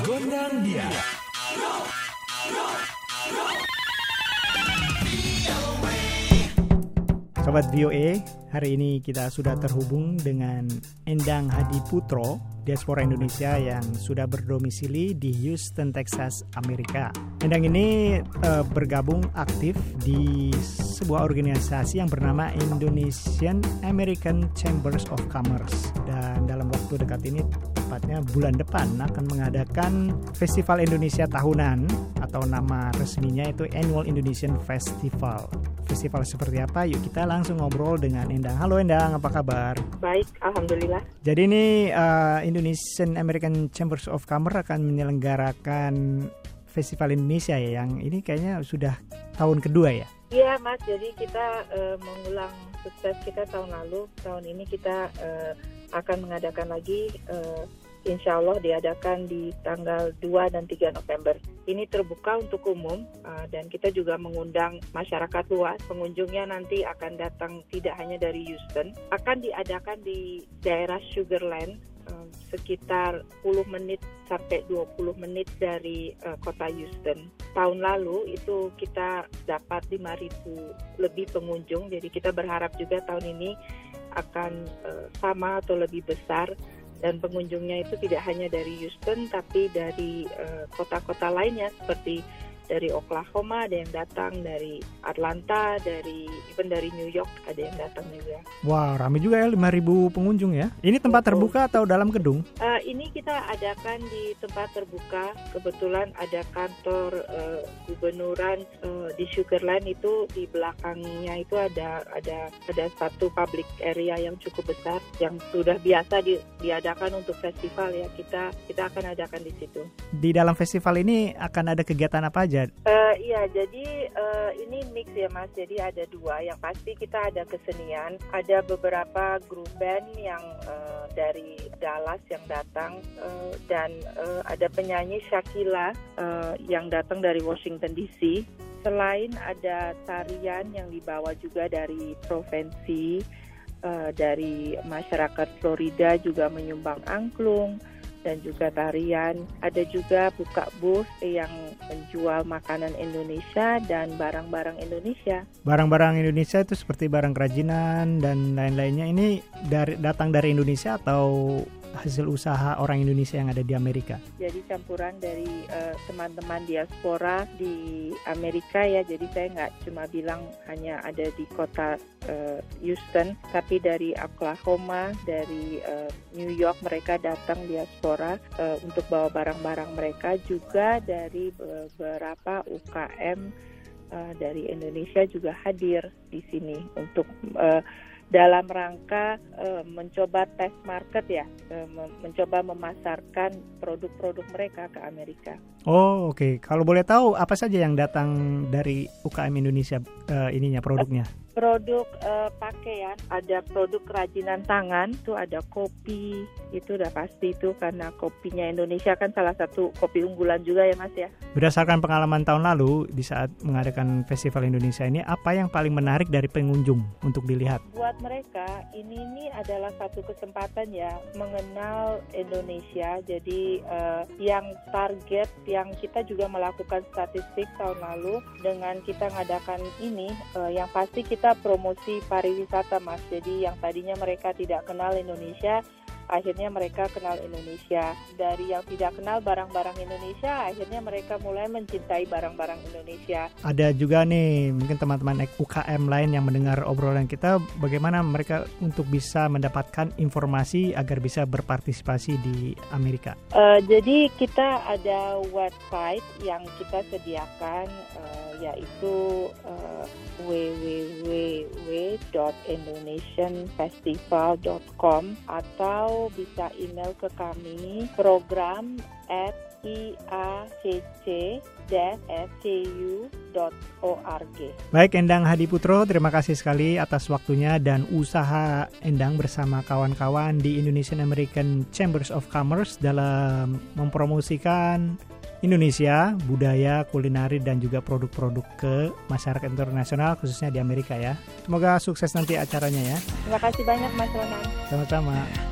Gondang dia. Sobat VOA, hari ini kita sudah terhubung dengan Endang Hadi Putro, diaspora Indonesia yang sudah berdomisili di Houston, Texas, Amerika. Endang ini uh, bergabung aktif di sebuah organisasi yang bernama Indonesian American Chambers of Commerce. Dan dalam waktu dekat ini, tepatnya bulan depan, akan mengadakan Festival Indonesia Tahunan atau nama resminya itu Annual Indonesian Festival festival seperti apa? Yuk kita langsung ngobrol dengan Endang. Halo Endang, apa kabar? Baik, alhamdulillah. Jadi ini uh, Indonesian American Chambers of Commerce akan menyelenggarakan Festival Indonesia ya, yang ini kayaknya sudah tahun kedua ya? Iya Mas, jadi kita uh, mengulang sukses kita tahun lalu. Tahun ini kita uh, akan mengadakan lagi uh, insya Allah diadakan di tanggal 2 dan 3 November. Ini terbuka untuk umum uh, dan kita juga mengundang masyarakat luas. Pengunjungnya nanti akan datang tidak hanya dari Houston, akan diadakan di daerah Sugarland uh, sekitar 10 menit sampai 20 menit dari uh, kota Houston. Tahun lalu itu kita dapat 5.000 lebih pengunjung, jadi kita berharap juga tahun ini akan uh, sama atau lebih besar dan pengunjungnya itu tidak hanya dari Houston tapi dari eh, kota-kota uh, lainnya seperti dari Oklahoma ada yang datang dari Atlanta dari even dari New York ada yang datang juga. Wah wow, ramai juga ya 5.000 pengunjung ya. Ini tempat terbuka atau dalam gedung? Uh, ini kita adakan di tempat terbuka. Kebetulan ada kantor uh, gubernuran uh, di Sugarland itu di belakangnya itu ada ada ada satu public area yang cukup besar yang sudah biasa di, diadakan untuk festival ya kita kita akan adakan di situ. Di dalam festival ini akan ada kegiatan apa aja? Uh, iya, jadi uh, ini mix ya Mas. Jadi ada dua. Yang pasti kita ada kesenian, ada beberapa grup band yang uh, dari Dallas yang datang uh, dan uh, ada penyanyi Shakila uh, yang datang dari Washington DC. Selain ada tarian yang dibawa juga dari provinsi, uh, dari masyarakat Florida juga menyumbang angklung dan juga tarian. Ada juga buka booth yang menjual makanan Indonesia dan barang-barang Indonesia. Barang-barang Indonesia itu seperti barang kerajinan dan lain-lainnya ini dari datang dari Indonesia atau hasil usaha orang Indonesia yang ada di Amerika? Jadi campuran dari uh, teman-teman diaspora di Amerika ya. Jadi saya nggak cuma bilang hanya ada di kota uh, Houston, tapi dari Oklahoma, dari uh, New York mereka datang diaspora uh, untuk bawa barang-barang mereka. Juga dari beberapa UKM uh, dari Indonesia juga hadir di sini untuk uh, dalam rangka uh, mencoba test market ya, uh, mencoba memasarkan produk-produk mereka ke Amerika. Oh oke, okay. kalau boleh tahu apa saja yang datang dari UKM Indonesia uh, ininya produknya? Produk uh, pakaian, ada produk kerajinan tangan, itu ada kopi, itu udah pasti itu karena kopinya Indonesia kan salah satu kopi unggulan juga ya Mas ya. Berdasarkan pengalaman tahun lalu di saat mengadakan Festival Indonesia ini, apa yang paling menarik dari pengunjung untuk dilihat? Buat mereka ini ini adalah satu kesempatan ya mengenal Indonesia. Jadi uh, yang target yang kita juga melakukan statistik tahun lalu dengan kita mengadakan ini, uh, yang pasti kita kita promosi pariwisata mas. Jadi yang tadinya mereka tidak kenal Indonesia akhirnya mereka kenal Indonesia. Dari yang tidak kenal barang-barang Indonesia akhirnya mereka mulai mencintai barang-barang Indonesia. Ada juga nih mungkin teman-teman UKM lain yang mendengar obrolan kita bagaimana mereka untuk bisa mendapatkan informasi agar bisa berpartisipasi di Amerika? Uh, jadi kita ada website yang kita sediakan uh, yaitu uh, www.indonesianfestival.com atau bisa email ke kami program at iacc-fcu.org. Baik Endang Hadi Putro, terima kasih sekali atas waktunya dan usaha Endang bersama kawan-kawan di Indonesian American Chambers of Commerce dalam mempromosikan Indonesia, budaya, kulinari, dan juga produk-produk ke masyarakat internasional, khususnya di Amerika ya. Semoga sukses nanti acaranya ya. Terima kasih banyak Mas Ronan. Sama-sama.